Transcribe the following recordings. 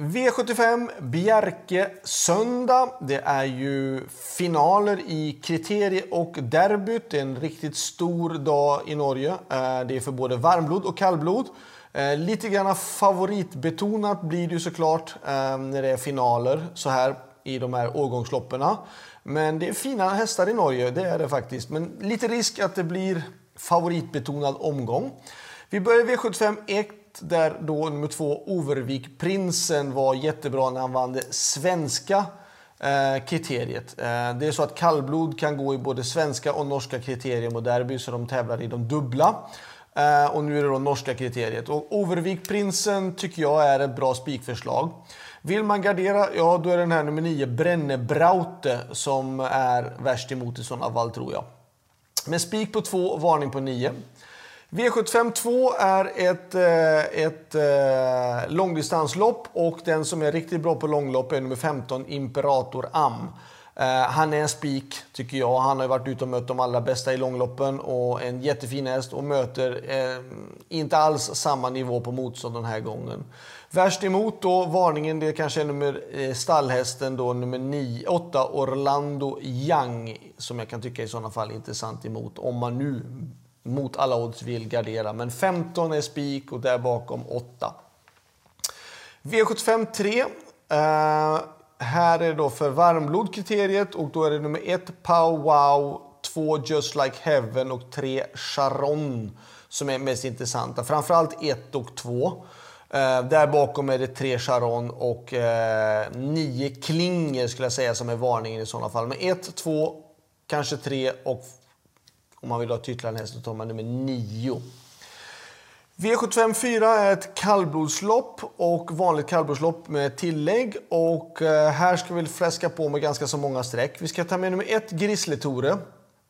V75 Bjerke söndag. Det är ju finaler i kriterie och derbyt. Det är en riktigt stor dag i Norge. Eh, det är för både varmblod och kallblod. Eh, lite grann favoritbetonat blir det ju såklart eh, när det är finaler så här i de här årgångsloppen. Men det är fina hästar i Norge, det är det faktiskt. Men lite risk att det blir favoritbetonad omgång. Vi börjar V75 1 där då nummer två Overvik Prinsen var jättebra när han vann det svenska eh, kriteriet. Eh, det är så att kallblod kan gå i både svenska och norska kriterium och derby så de tävlar i de dubbla. Eh, och nu är det då norska kriteriet. Och Overvik Prinsen tycker jag är ett bra spikförslag. Vill man gardera, ja då är den här nummer 9 Brennebraute som är värst emot i sådana fall tror jag. Med spik på 2, varning på 9. V75 2 är ett, eh, ett eh, långdistanslopp och den som är riktigt bra på långlopp är nummer 15 Imperator Am. Eh, han är en spik tycker jag. Han har varit ute och mött de allra bästa i långloppen och en jättefin häst och möter eh, inte alls samma nivå på motstånd den här gången. Värst emot då, varningen, det kanske är nummer, eh, stallhästen då, nummer 9, 8 Orlando Young som jag kan tycka i sådana fall är intressant emot om man nu mot alla odds vill gardera. Men 15 är spik och där bakom 8. V75 3. Uh, här är det då för varmblod-kriteriet och då är det nummer 1 Pow Wow, 2 Just Like Heaven och 3 Charon som är mest intressanta. Framförallt 1 och 2. Uh, eh, där bakom är det 3 Charon och eh, 9 uh, Klinger skulle jag säga som är varningen i sådana fall. Men 1, 2, kanske 3 och om man vill ha titlar häst så tar man nummer 9. V75 4 är ett kallblodslopp och vanligt kallblodslopp med tillägg. Och eh, här ska vi fläska på med ganska så många streck. Vi ska ta med nummer 1 Grisletore.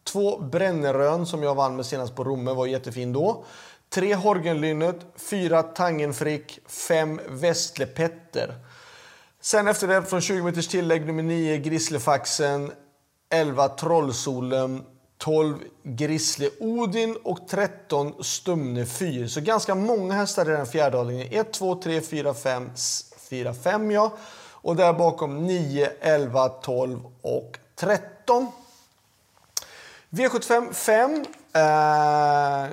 2 Brännerön som jag vann med senast på Romme, var jättefin då. 3 Horgenlynnet, 4 Tangenfrick, 5 Västlepetter. Sen efter det från 20 meters tillägg nummer 9 Grislefaxen, 11 Trollsolen, 12 Grizzly Odin och 13 Stumne Fyr. Så ganska många hästar i den fjärde avdelningen. 1, 2, 3, 4, 5, 4, 5 ja. Och där bakom 9, 11, 12 och 13. V75 5. Eh,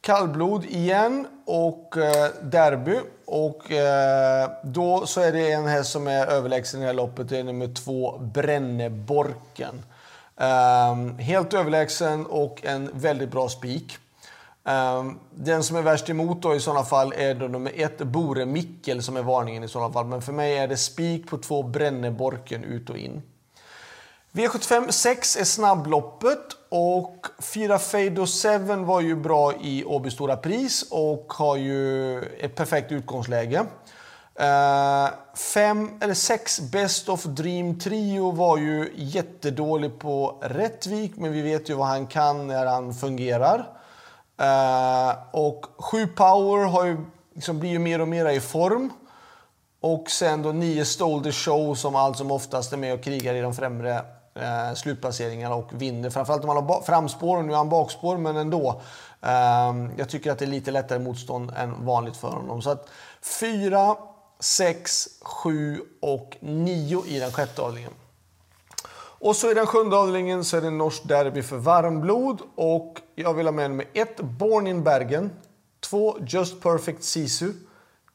kallblod igen och eh, derby. Och eh, då så är det en häst som är överlägsen i det här loppet. Det är nummer 2 Bränneborken. Um, helt överlägsen och en väldigt bra spik. Um, den som är värst emot då i sådana fall är då nummer ett Bore Mickel som är varningen i sådana fall. Men för mig är det spik på två Bränneborken ut och in. V75 6 är snabbloppet och 4 Fado 7 var ju bra i Åby Stora Pris och har ju ett perfekt utgångsläge. Uh, fem eller sex Best of Dream Trio var ju jättedålig på Rättvik, men vi vet ju vad han kan när han fungerar. Uh, och sju Power har ju, liksom, blir ju mer och mer i form. Och sen då nio Stole the Show som allt som oftast är med och krigar i de främre eh, slutplaceringarna och vinner. Framförallt om man har framspår och nu har han bakspår, men ändå. Eh, jag tycker att det är lite lättare motstånd än vanligt för honom. Så att fyra 6, 7 och 9 i den sjätte avdelningen. Och så i den sjunde avdelningen så är det norskt derby för varmblod. Och jag vill ha med nummer 1 Born in Bergen. 2 Just Perfect Sisu.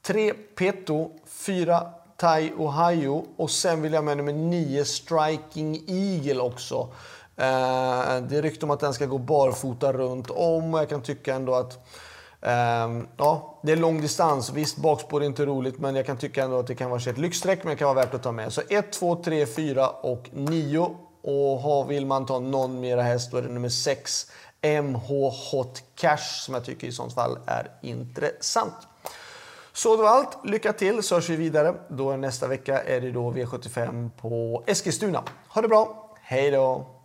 3 Peto. 4 Tai Ohio. Och sen vill jag ha med nummer 9 Striking Eagle också. Eh, det är rykte om att den ska gå barfota runt om. och Jag kan tycka ändå att Um, ja, det är lång distans. Visst, bakspår är inte roligt, men jag kan tycka ändå att det kan vara ett lyxstreck, men det kan vara värt att ta med. Så 1, 2, 3, 4 och 9. Och vill man ta någon mera häst, då är det nummer 6, MH Hot Cash, som jag tycker i sånt fall är intressant. Så det var allt. Lycka till så hörs vi vidare. Då nästa vecka är det då V75 på Eskilstuna. Ha det bra. Hej då!